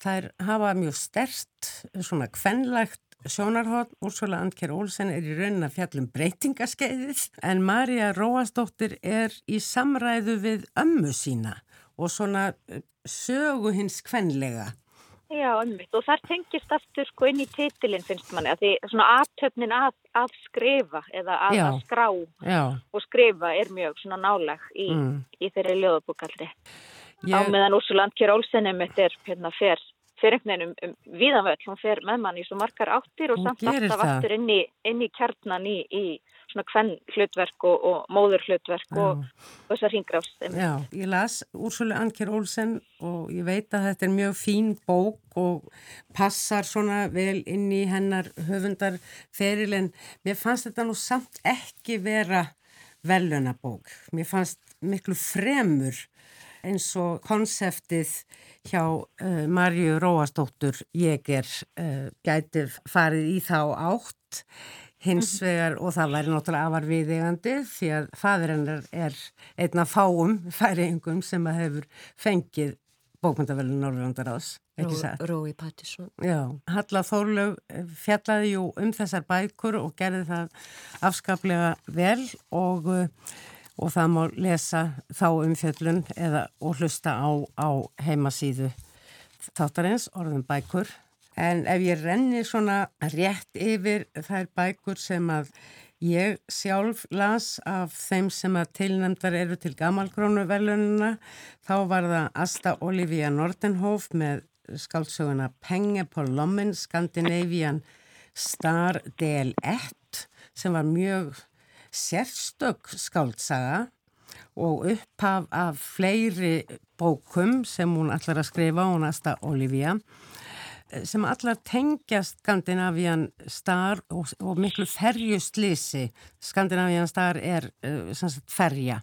þær hafa mjög stert, svona kvenlegt sjónarhótt. Úrsula Andker Olsen er í raunin að fjallum breytingaskeiðið en Marja Róastóttir er í samræðu við ömmu sína og svona sögu hins kvenlega. Já, ummitt og þar tengist aftur sko inn í titilinn finnst manni að því svona aftöfnin að, að skrifa eða að, að skrá Já. og skrifa er mjög svona nálag í, mm. í þeirri ljóðabúkaldi. Ég... Á meðan Úrsuland Kjör Olsenum þetta er hérna fer, fer einhvern veginn um, um viðanvöld, hún fer með manni í svo margar áttir og hún samt alltaf aftur inn í, inn í kjarnan í, í svona kvenn hlutverk og, og móður hlutverk og, og þessar hringrást. Já, ég las Úrsula Anker Olsen og ég veit að þetta er mjög fín bók og passar svona vel inn í hennar höfundarferil en mér fannst þetta nú samt ekki vera velunabók. Mér fannst miklu fremur eins og konseptið hjá uh, Marju Róastóttur Jéger uh, gæti farið í þá átt hins mhm. vegar og það væri náttúrulega afar viðegandi því að fæðirinnar er einna fáum færiengum sem að hefur fengið bókmyndavelun Norrlandar ás, ekki satt? Rói Pattisson. Já, Halla Þórlaug eh, fjallaði jú um þessar bækur og gerði það afskaplega vel og, eh, og það má lesa þá um fjöllun eða og hlusta á, á heimasíðu þáttarins, orðum bækur En ef ég renni svona rétt yfir þær bækur sem að ég sjálf las af þeim sem að tilnæmdar eru til gamalgrónu velununa, þá var það Asta Olivia Nordenhof með skáldsöguna Penge på lommen Scandinavian Star del 1 sem var mjög sérstök skáldsaga og upphaf af fleiri bókum sem hún allar að skrifa, hún aðsta Olivia sem allar tengjast Skandinavian Star og, og miklu ferjuslýsi. Skandinavian Star er uh, sagt, ferja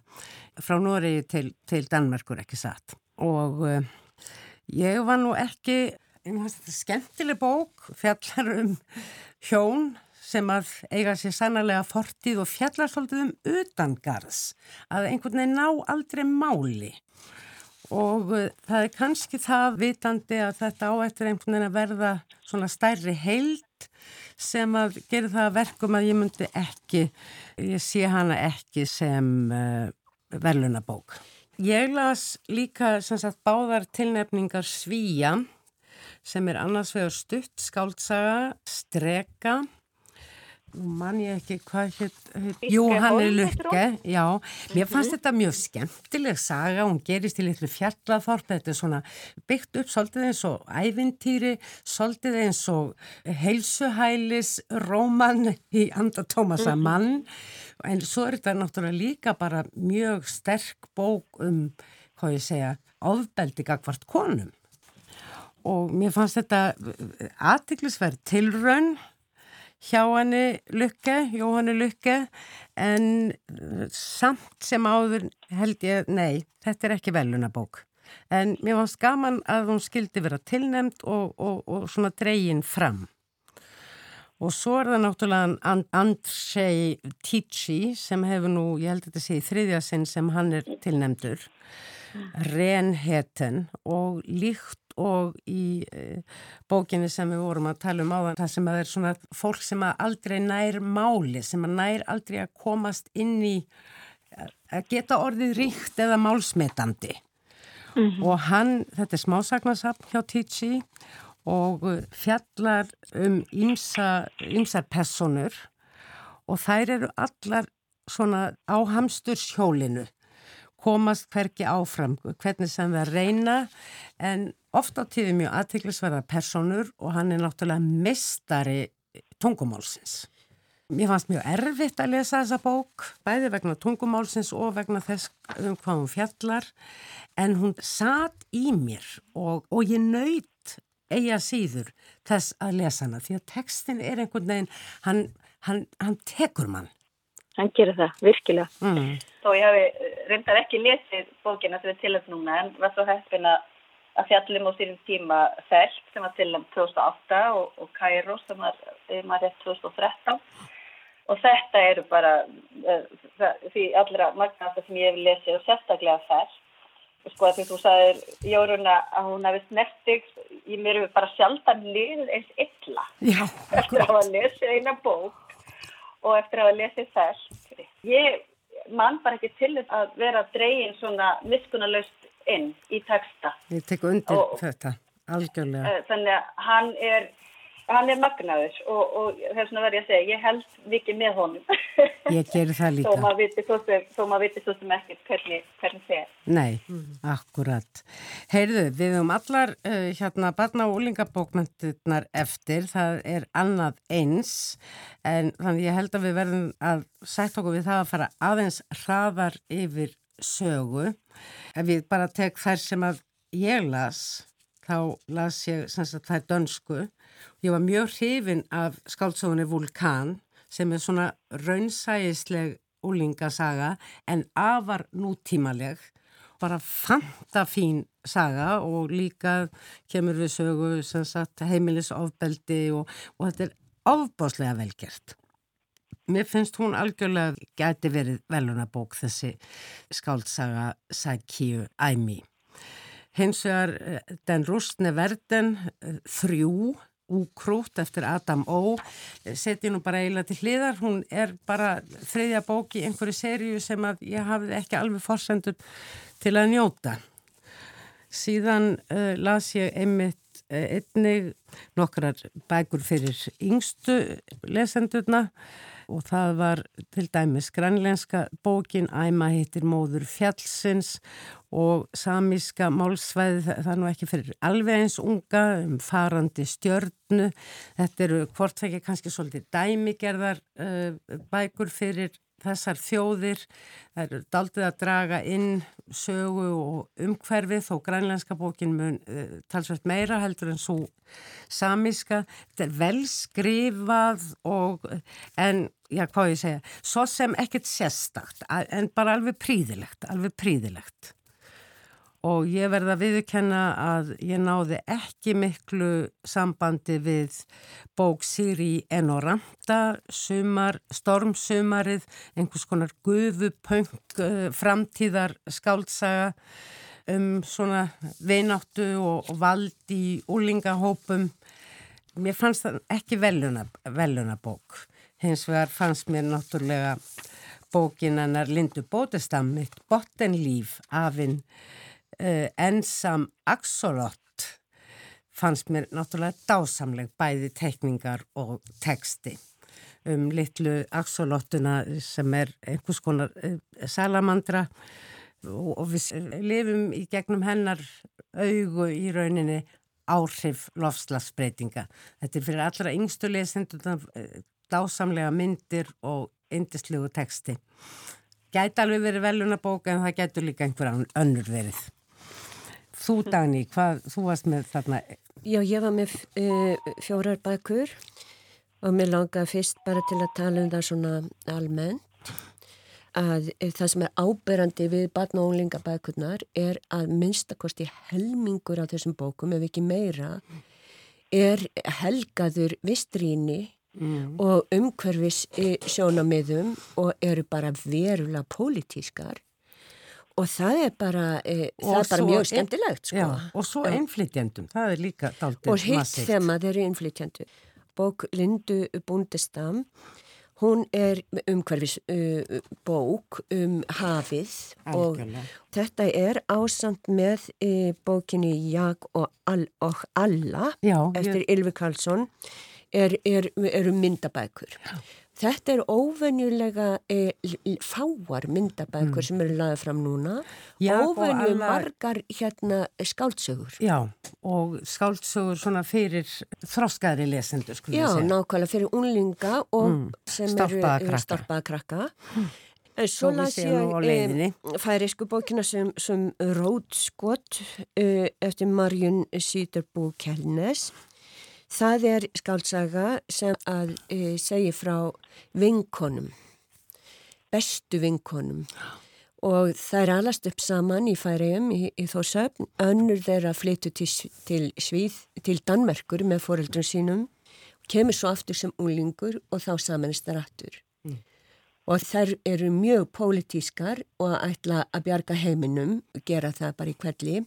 frá Nóri til, til Danmerkur ekki satt. Og uh, ég var nú ekki, þetta er skemmtileg bók, fjallar um hjón sem að eiga sér sannarlega fortíð og fjallar svolítið um utangarðs, að einhvern veginn ná aldrei máli og uh, það er kannski það vitandi að þetta á eftir einhvern veginn að verða svona stærri heild sem að gera það verkum að ég myndi ekki, ég sé hana ekki sem uh, verðlunabók. Ég las líka sem sagt báðar tilnefningar Svíja sem er annars vegar stutt skáltsaga, streka mann ég ekki hvað hann er Lukke já, mér fannst -hmm. þetta mjög skemmtileg saga, hún gerist í litlu fjallathorp þetta er svona byggt upp svolítið eins og ævintýri svolítið eins og heilsuhælis róman í Anda Tómasa mhm. mann. En svo er þetta náttúrulega líka bara mjög sterk bók um, hvað ég segja ofbeldi gagvart konum. Og mér fannst þetta aðtiklisverð tilraun hjá henni Lukke, Jóhanni Lukke en uh, samt sem áður held ég, nei, þetta er ekki velunabók. En mér fannst gaman að hún skildi vera tilnemd og, og, og svona dreyin fram. Og svo er það náttúrulega And Andrzej Ticci sem hefur nú, ég held að þetta sé í þriðja sinn sem hann er tilnemdur, Renheten og líkt og í e, bókinni sem við vorum að tala um á það sem að er svona fólk sem að aldrei nær máli, sem að nær aldrei að komast inn í að geta orðið ríkt eða málsmetandi mm -hmm. og hann, þetta er smásagnasapn hjá Ticci og fjallar um ymsar personur og þær eru allar svona á hamsturshjólinu komast hverki áfram, hvernig sem það reyna en ofta tíði mjög aðtiklisverða personur og hann er náttúrulega mistari tungumálsins. Mér fannst mjög erfitt að lesa þessa bók, bæði vegna tungumálsins og vegna þess um hvað hún fjallar en hún satt í mér og, og ég nöyt eiga síður þess að lesa hana því að textin er einhvern veginn, hann, hann, hann tekur mann hann gerir það, virkilega. Mm. Þó ég hafi reyndar ekki lesið bókina sem er tilhægt núna en var svo heppin að fjallum á sínum tíma Felt sem var tilhægt 2008 og, og Cairo sem var, var rétt 2013 og þetta eru bara uh, því allra magnasta sem ég hef lesið og sérstaklega Felt. Og sko að því þú sagðir Jóruna að hún hefði snertig í mér hefur bara sjaldan liðið eins illa. Já, eftir að hafa lesið eina bók og eftir að hafa lesið þess. Ég man bara ekki til að vera dregin svona miskunnulegst inn í texta. Ég tek undir og, þetta, algjörlega. Eh, þannig að hann er hann er magnaður og, og þess vegna verður ég að segja, ég held mikið með honum. Ég gerir það líka. Þó maður viti svo sem ekkert hvernig, hvernig það er. Nei, mm. akkurat. Heyrðu, við höfum allar uh, hérna barna og úlingabókmyndirnar eftir, það er annað eins, en þannig ég held að við verðum að sætt okkur við það að fara aðeins hraðar yfir sögu. Ef við bara tek þær sem að ég las, þá las ég er dönsku Ég var mjög hrifin af skáldsóðunni Vulkan sem er svona raunsægisleg úlingasaga en afar nútímaleg. Bara fantafín saga og líka kemur við sögu sagt, heimilisofbeldi og, og þetta er ofbáslega velgert. Mér finnst hún algjörlega gæti verið velunabók þessi skáldsaga Sækíu Æmi. Hins vegar eh, Den rústne verden eh, þrjú Úkrút eftir Adam Ó. Seti nú bara eiginlega til hliðar. Hún er bara þriðja bók í einhverju sériu sem að ég hafði ekki alveg forsendur til að njóta. Síðan uh, las ég einmitt uh, einnig nokkrar bækur fyrir yngstu lesendurna og það var til dæmis grænlenska bókin Æma hittir móður fjallsins og samíska málsvæði það er nú ekki fyrir alveg eins unga um farandi stjörnu. Þetta eru hvort það ekki kannski svolítið dæmigerðar uh, bækur fyrir þessar þjóðir það eru daldið að draga inn sögu og umhverfið þó grænlenska bókin mun uh, talsvægt meira heldur en svo samiska þetta er vel skrifað og en já hvað ég segja? Svo sem ekkert sérstakt en bara alveg príðilegt alveg príðilegt og ég verða að viðkenna að ég náði ekki miklu sambandi við bók Siri Enoranta, sumar, stormsumarið, einhvers konar guðupönk, uh, framtíðar skáltsaga um svona vináttu og, vald í úlingahópum. Mér fannst það ekki veluna, veluna bók, hins vegar fannst mér náttúrulega bókinannar Lindu Bótestammitt, Bottenlíf afinn uh, ensam axolott fannst mér náttúrulega dásamleg bæði teikningar og teksti um litlu axolottuna sem er einhvers konar uh, salamandra og, við lifum í gegnum hennar augu í rauninni áhrif lofslagsbreytinga. Þetta er fyrir allra yngstu lesendur eh, dásamlega myndir og indislegu teksti. Gæti alveg verið velunabók en það gætu líka einhver önnur verið. Þú Dagni, hvað, þú varst með þarna? Já, ég var með uh, fjórar bækur og mér langaði fyrst bara til að tala um það svona almennt að það sem er áberandi við barna og unglingabækurnar er að minnstakosti helmingur á þessum bókum, ef ekki meira, er helgaður vistríni mm. og umhverfis sjónamiðum og eru bara verulega pólitískar og það er bara, e, það er bara mjög skemmtilegt sko. Já, og svo einflytjandum, það er líka daldið massíkt. Og hitt þeim að þeir eru einflytjandu. Bók Lindu Búndestam, hún er umhverfis uh, bók um hafið Algjörlega. og þetta er ásand með uh, bókinni Jag og, All, og Alla Já, eftir ég... Ylvi Karlsson eru er, er myndabækur. Já. Þetta er óvenjulega e, fáar myndabækur mm. sem eru laðið fram núna, óvenju alla... margar hérna skáldsögur. Já, og skáldsögur svona fyrir þroskaðri lesendur, skulle ég segja. Já, nákvæmlega fyrir unlinga og mm. sem eru starpaða krakka. Mm. Svo las ég e, færisku bókina sem, sem Rótskott e, eftir Marjun Sýterbú Kjellnes Það er skáltsaga sem að e, segja frá vinkonum, bestu vinkonum og það er alast upp saman í færiðum í, í þósöfn, önnur þeirra flyttu til, til Svíð, til Danmerkur með foreldrun sínum, kemur svo aftur sem úlingur og þá samanist það aftur. Mm. Og þær eru mjög pólitískar og ætla að bjarga heiminum, gera það bara í hverli,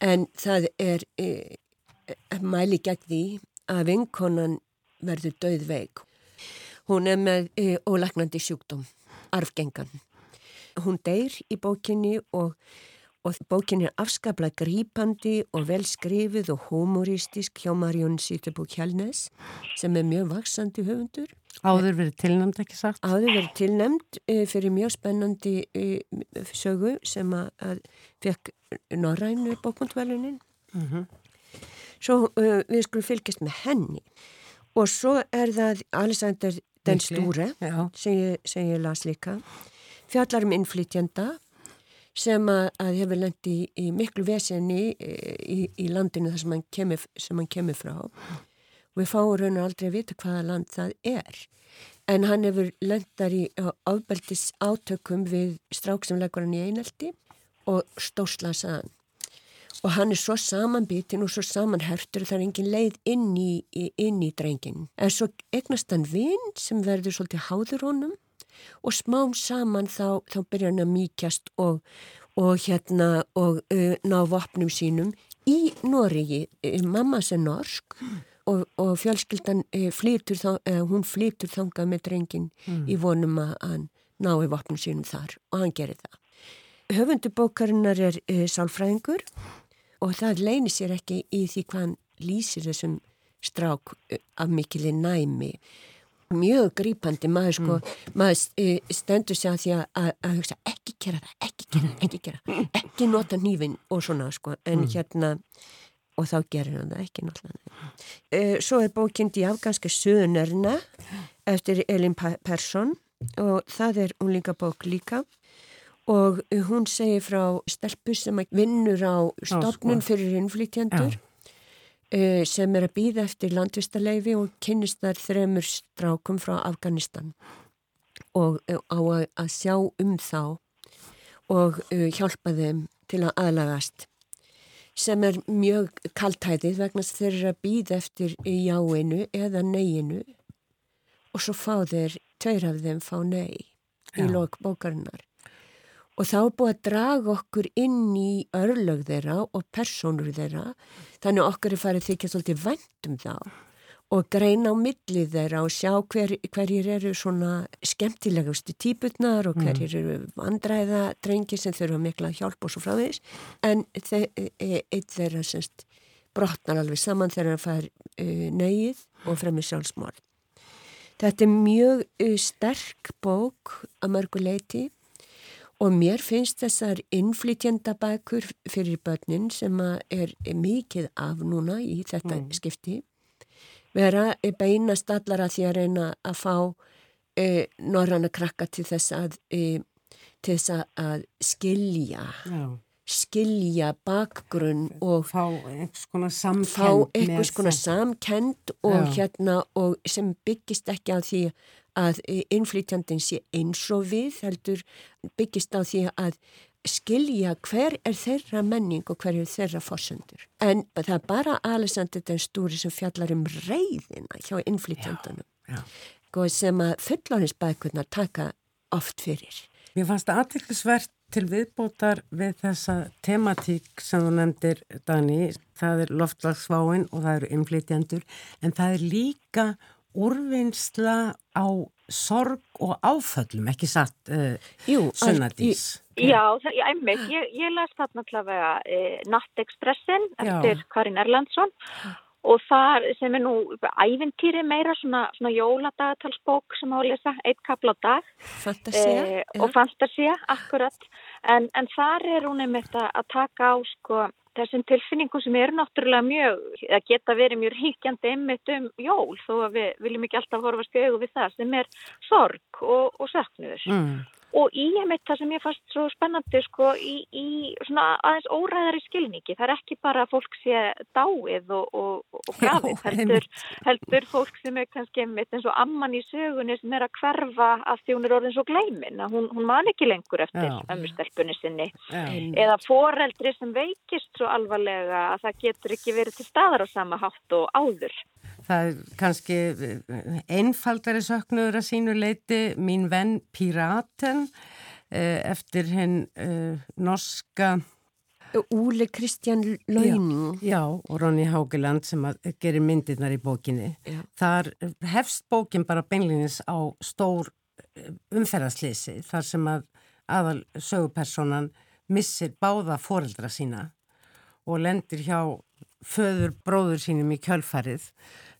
en það er... E, mæli gegn því að vinkonan verður döð veik. Hún er með e, ólagnandi sjúkdóm, arfgengan. Hún deyr í bókinni og, og bókinni er afskaplega grípandi og velskrifið og humoristisk hjá Marjón Sýtebú Kjálnes sem er mjög vaksandi höfundur. Áður verið tilnæmt ekki sagt? Áður verið tilnæmt e, fyrir mjög spennandi e, sögu sem að, að fekk Norrænu bókmundvelunin. Mhm. Mm svo uh, við skulum fylgjast með henni. Og svo er það Alexander Den Stúre sem ég, sem ég las líka fjallar um innflytjanda sem að, að hefur lendi í, í miklu vesenni í, í, í landinu þar sem hann kemur, sem hann kemur frá. Og við fáum raun og aldrei að vita hvaða land það er. En hann hefur lendar í ábeldis átökum við strauk sem leggur hann í einelti og stóslasaðan og hann er svo samanbítin og svo samanhertur það er engin leið inn í, inn í drengin. En svo egnast hann vinn sem verður svolítið háður honum og smám saman þá, þá byrjar hann að mýkjast og, og hérna og uh, ná vopnum sínum í Noregi. Mamma sé norsk og, og fjölskyldan uh, flýtur þá, uh, hún flýtur þangað með drengin mm. í vonum að hann nái vopnum sínum þar og hann gerir það. Höfundubókarinnar er sálfræðingur og það leynir sér ekki í því hvað hann lýsir þessum strák af mikilinn næmi mjög grípandi maður sko, mm. maður stendur sér að því að, að, hugsa, ekki gera það, ekki gera það, ekki gera það, ekki nota nývin og svona sko, en mm. hérna og þá gerir hann það ekki náttúrulega. Uh, svo er bókinn í afganska Söðunörna eftir Elin Persson og það er unlinga bók líka og hún segir frá stelpur sem vinnur á sko. fyrir innflytjandur uh, sem er að býða eftir landvistaleifi og kynist þar þremur strákum frá Afganistan. Og uh, á að, að sjá um þá og uh, hjálpa þeim til að aðlagast sem er mjög kaltætið vegna þeir eru að býða eftir jáinu eða neyinu og svo fá þeir, tveir af þeim fá ney í lok bókarinnar og þá búið að draga okkur inn í örlög þeirra og personur þeirra þannig okkur er farið þykja svolítið vendum þá og greina á millið þeirra og sjá hver, hverjir eru svona skemmtilegustu típutnar og hverjir mm. eru vandræða drengi sem þurfa mikla hjálp og svo frá þess en e, eitt þeirra semst brotnar alveg saman þegar það fær uh, nöyið og fremur sjálfsmál. Þetta er mjög uh, sterk bók að mörgu leiti Og mér finnst þessar innflytjandabækur fyrir börnin sem er mikið af núna í þetta mm. skipti vera beinast allar að því að reyna að fá e, norrann að krakka til þess að, e, til þess að skilja, Já. skilja bakgrunn og fá einhvers konar samkend, samkend og, hérna, og sem byggist ekki á því að innflytjandin sé eins og við heldur byggist á því að skilja hver er þeirra menning og hver er þeirra fórsöndur. En það er bara Alessandr den Stúri sem fjallar um reyðina hjá innflytjandunum og sem að fullónisbækurnar taka oft fyrir. Mér fannst það aðtillisvert til viðbótar við þessa tematík sem þú nefndir, Dani. Það er loftlagsváin og það eru innflytjandur en það er líka úrvinnsla á sorg og áföllum, ekki satt uh, sunnadís? Já, það, ég, einmitt, ég, ég las þarna allavega eh, Nattekspressin eftir Já. Karin Erlandsson og það sem er nú ævintýri meira svona, svona jóladagatalsbók sem á að lesa eitt kapla á dag. Fantasia eh, og Fantasia, akkurat. En, en þar er hún einmitt að taka á sko þessum tilfinningum sem eru náttúrulega mjög, að geta verið mjög ríkjandi einmitt um jól þó að við viljum ekki alltaf horfast í augu við það sem er sorg og, og söknuður. Mm og í einmitt það sem ég fannst svo spennandi sko í, í svona aðeins óræðari skilningi, það er ekki bara að fólk sé dáið og, og, og grafið, heldur, heldur fólk sem er kannski einmitt eins og amman í sögunni sem er að hverfa að því hún er orðin svo gleimin, að hún, hún man ekki lengur eftir ömmustelpunni sinni Já. eða foreldri sem veikist svo alvarlega að það getur ekki verið til staðar á sama hátt og áður. Það er kannski einfaldari söknuður að sínu leiti mín venn Piraten eh, eftir henn uh, norska Úli Kristján Launing já, já, og Ronny Haugeland sem gerir myndirnar í bókinni. Já. þar hefst bókin bara beinlinnins á stór eh, umferðarslýsi þar sem að aðal sögupersonan missir báða foreldra sína og lendir hjá föður bróður sínum í kjölfarið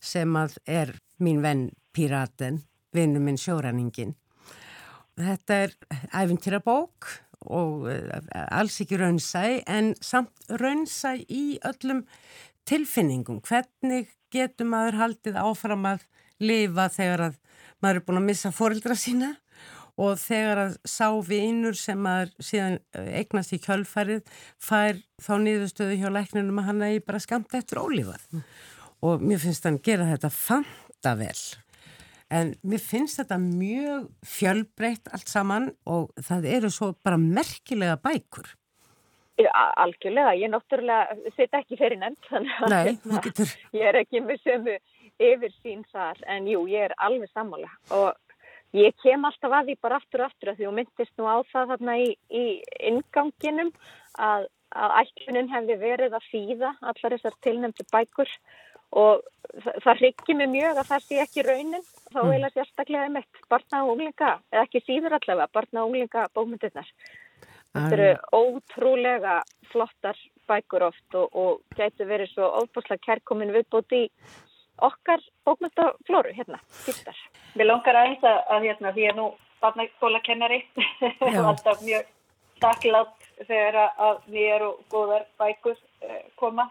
sem að er mín venn Píraten, vinnu minn sjóræningin. Þetta er æfintýra bók og eh, alls ekki raunsæ en samt raunsæ í öllum tilfinningum. Hvernig getur maður haldið áfram að lifa þegar að maður er búin að missa fórildra sína og þegar að sá vinur sem maður síðan eh, eignast í kjölfærið fær þá niðurstöðu hjá lækninum að hann er bara skamt eftir ólífað. Mm og mér finnst hann gera þetta fanta vel en mér finnst þetta mjög fjölbreytt allt saman og það eru svo bara merkilega bækur. Algjörlega, ég náttúrulega setja ekki fyrir að Nei, getur... ég er ekki með sömu yfir sín þar en jú, ég er alveg sammála. Og ég kem alltaf að því bara aftur og aftur að því og myndist nú á það þarna í, í inganginum að, að ætlunin hefði verið að fýða allar þessar tilnefndu bækur og það, það hryggir mig mjög að það sé ekki raunin. Þá mm. eiginlega sérstaklega um eitt barna og unglinga, eða ekki síður allavega barna og unglinga bómyndirnar þetta eru ótrúlega flottar bækur oft og, og gætu verið svo óbúslega kærkomin viðbúti í okkar bókmyndaflóru hérna, fyrtar Mér langar aðeins að, að hérna, því að nú barnakóla kennari alltaf mjög þakklátt þegar að nýjar og góðar bækur eh, koma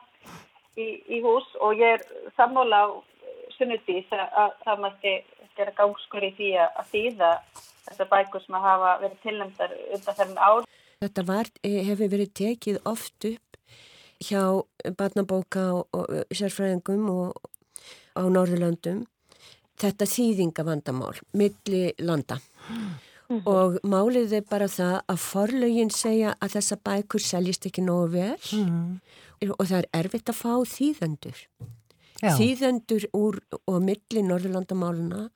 í, í hús og ég er sammála á sunnudís að það mætti gera gangskur í því að þýða þessar bækur sem að hafa verið tilnæmdar undan þennan ár. Þetta var, eh, hefur verið tekið oft upp hjá barnabóka og, og sérfræðingum og á Norðurlandum þetta þýðingavandamál milli landa mm. og málið er bara það að forlaugin segja að þessa bækur seljist ekki nógu vel mm. Og það er erfitt að fá þýðendur Já. þýðendur úr og milli Norðurlandamáluna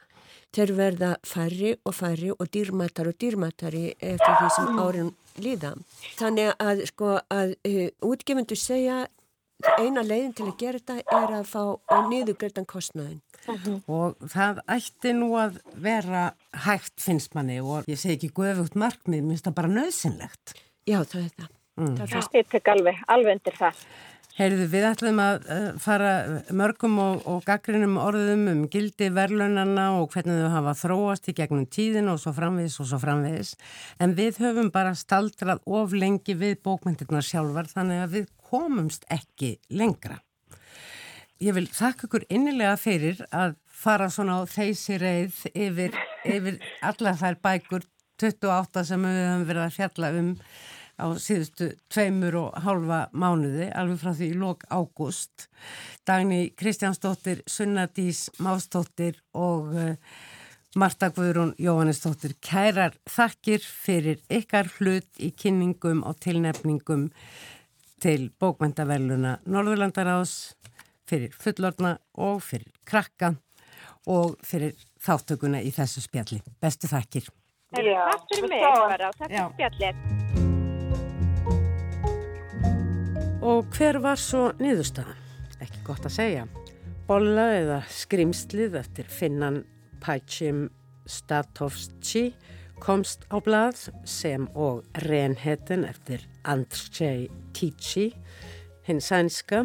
þeir verða færri og færri og dýrmættar og dýrmættari eftir því sem árin líða þannig að sko að uh, útgefundur segja eina leiðin til að gera þetta er að fá niðugreitan kostnæðin mhm. og það ætti nú að vera hægt finnst manni og ég segi ekki guðvögt markmið, minnst það bara nöðsynlegt. Já, það er það. Mm. það ég tek alveg, alveg undir það. Heyrðu, við ætlum að uh, fara mörgum og, og gaggrinum orðum um gildi verðlunarna og hvernig þau hafa þróast í gegnum tíðin og svo framvegis og svo framvegis. En við höfum bara staldrað of lengi við bókmyndirna sjálfar þannig að við komumst ekki lengra. Ég vil þakka ykkur innilega fyrir að fara svona á þeysi reið yfir, yfir alla þær bækur 28 sem við höfum verið að fjalla um á síðustu tveimur og hálfa mánuði, alveg frá því í lok ágúst. Dagni Kristjánsdóttir, Sunnadís Mástóttir og uh, Marta Guðrún Jóhannesdóttir. Kærar þakkir fyrir ykkar hlut í kynningum og tilnefningum til bókmæntaveluna Norðurlandaráðs fyrir fullorna og fyrir krakka og fyrir þáttökuna í þessu spjalli. Bestu þakkir. Já, takk fyrir mig bara og takk fyrir spjallir. Og hver var svo niðurstaðan? Ekki gott að segja. Bolla eða skrimslið eftir finnan Pætjum Statovski komst á blað sem og Renhetten eftir Andrzej Ticci hinn sænska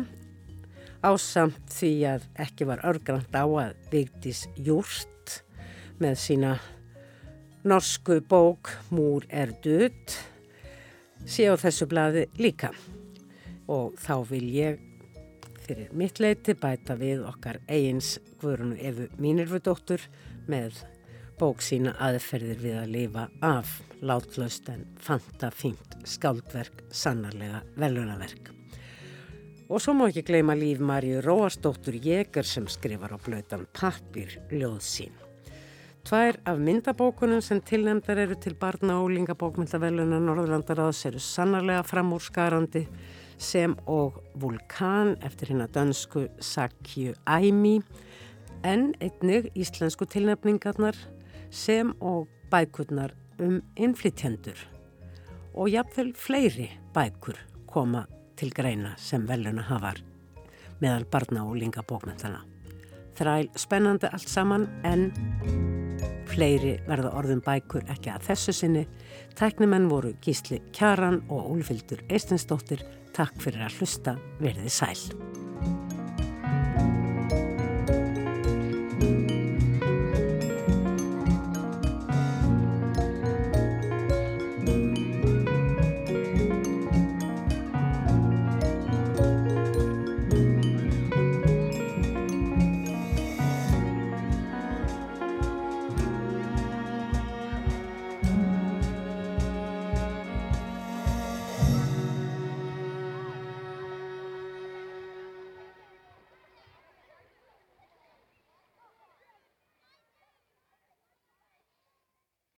ásamt því að ekki var örgrant á að Vigdís Júrt með sína norsku bók Múr er död sé á þessu bladi líka og þá vil ég fyrir mitt leiti bæta við okkar eigins Guðrunu Efu Mínirfudóttur með bók sína aðferðir við að lifa af látlaust en fanta fínt skáldverk sannarlega velunaverk. Og svo má ekki gleyma líf Marju Róarsdóttur Jæger sem skrifar á blötan Pappir ljóð sín. Tvær af myndabókunum sem tilnæmdar eru til barna og lingabókmyndavellunar Norðurlandaraðs eru sannarlega framúrskarandi sem og Vulkan eftir hérna dönsku Sakju Æmi en einnig íslensku tilnæmningarnar sem og bækurnar um innflytjendur og jafnvel fleiri bækur koma til greina sem veluna hafar meðal barna og linga bókmyndana. Þræl spennandi allt saman en fleiri verða orðum bækur ekki að þessu sinni. Tæknimenn voru Gísli Kjaran og Úlfildur Eistensdóttir. Takk fyrir að hlusta, verðið sæl.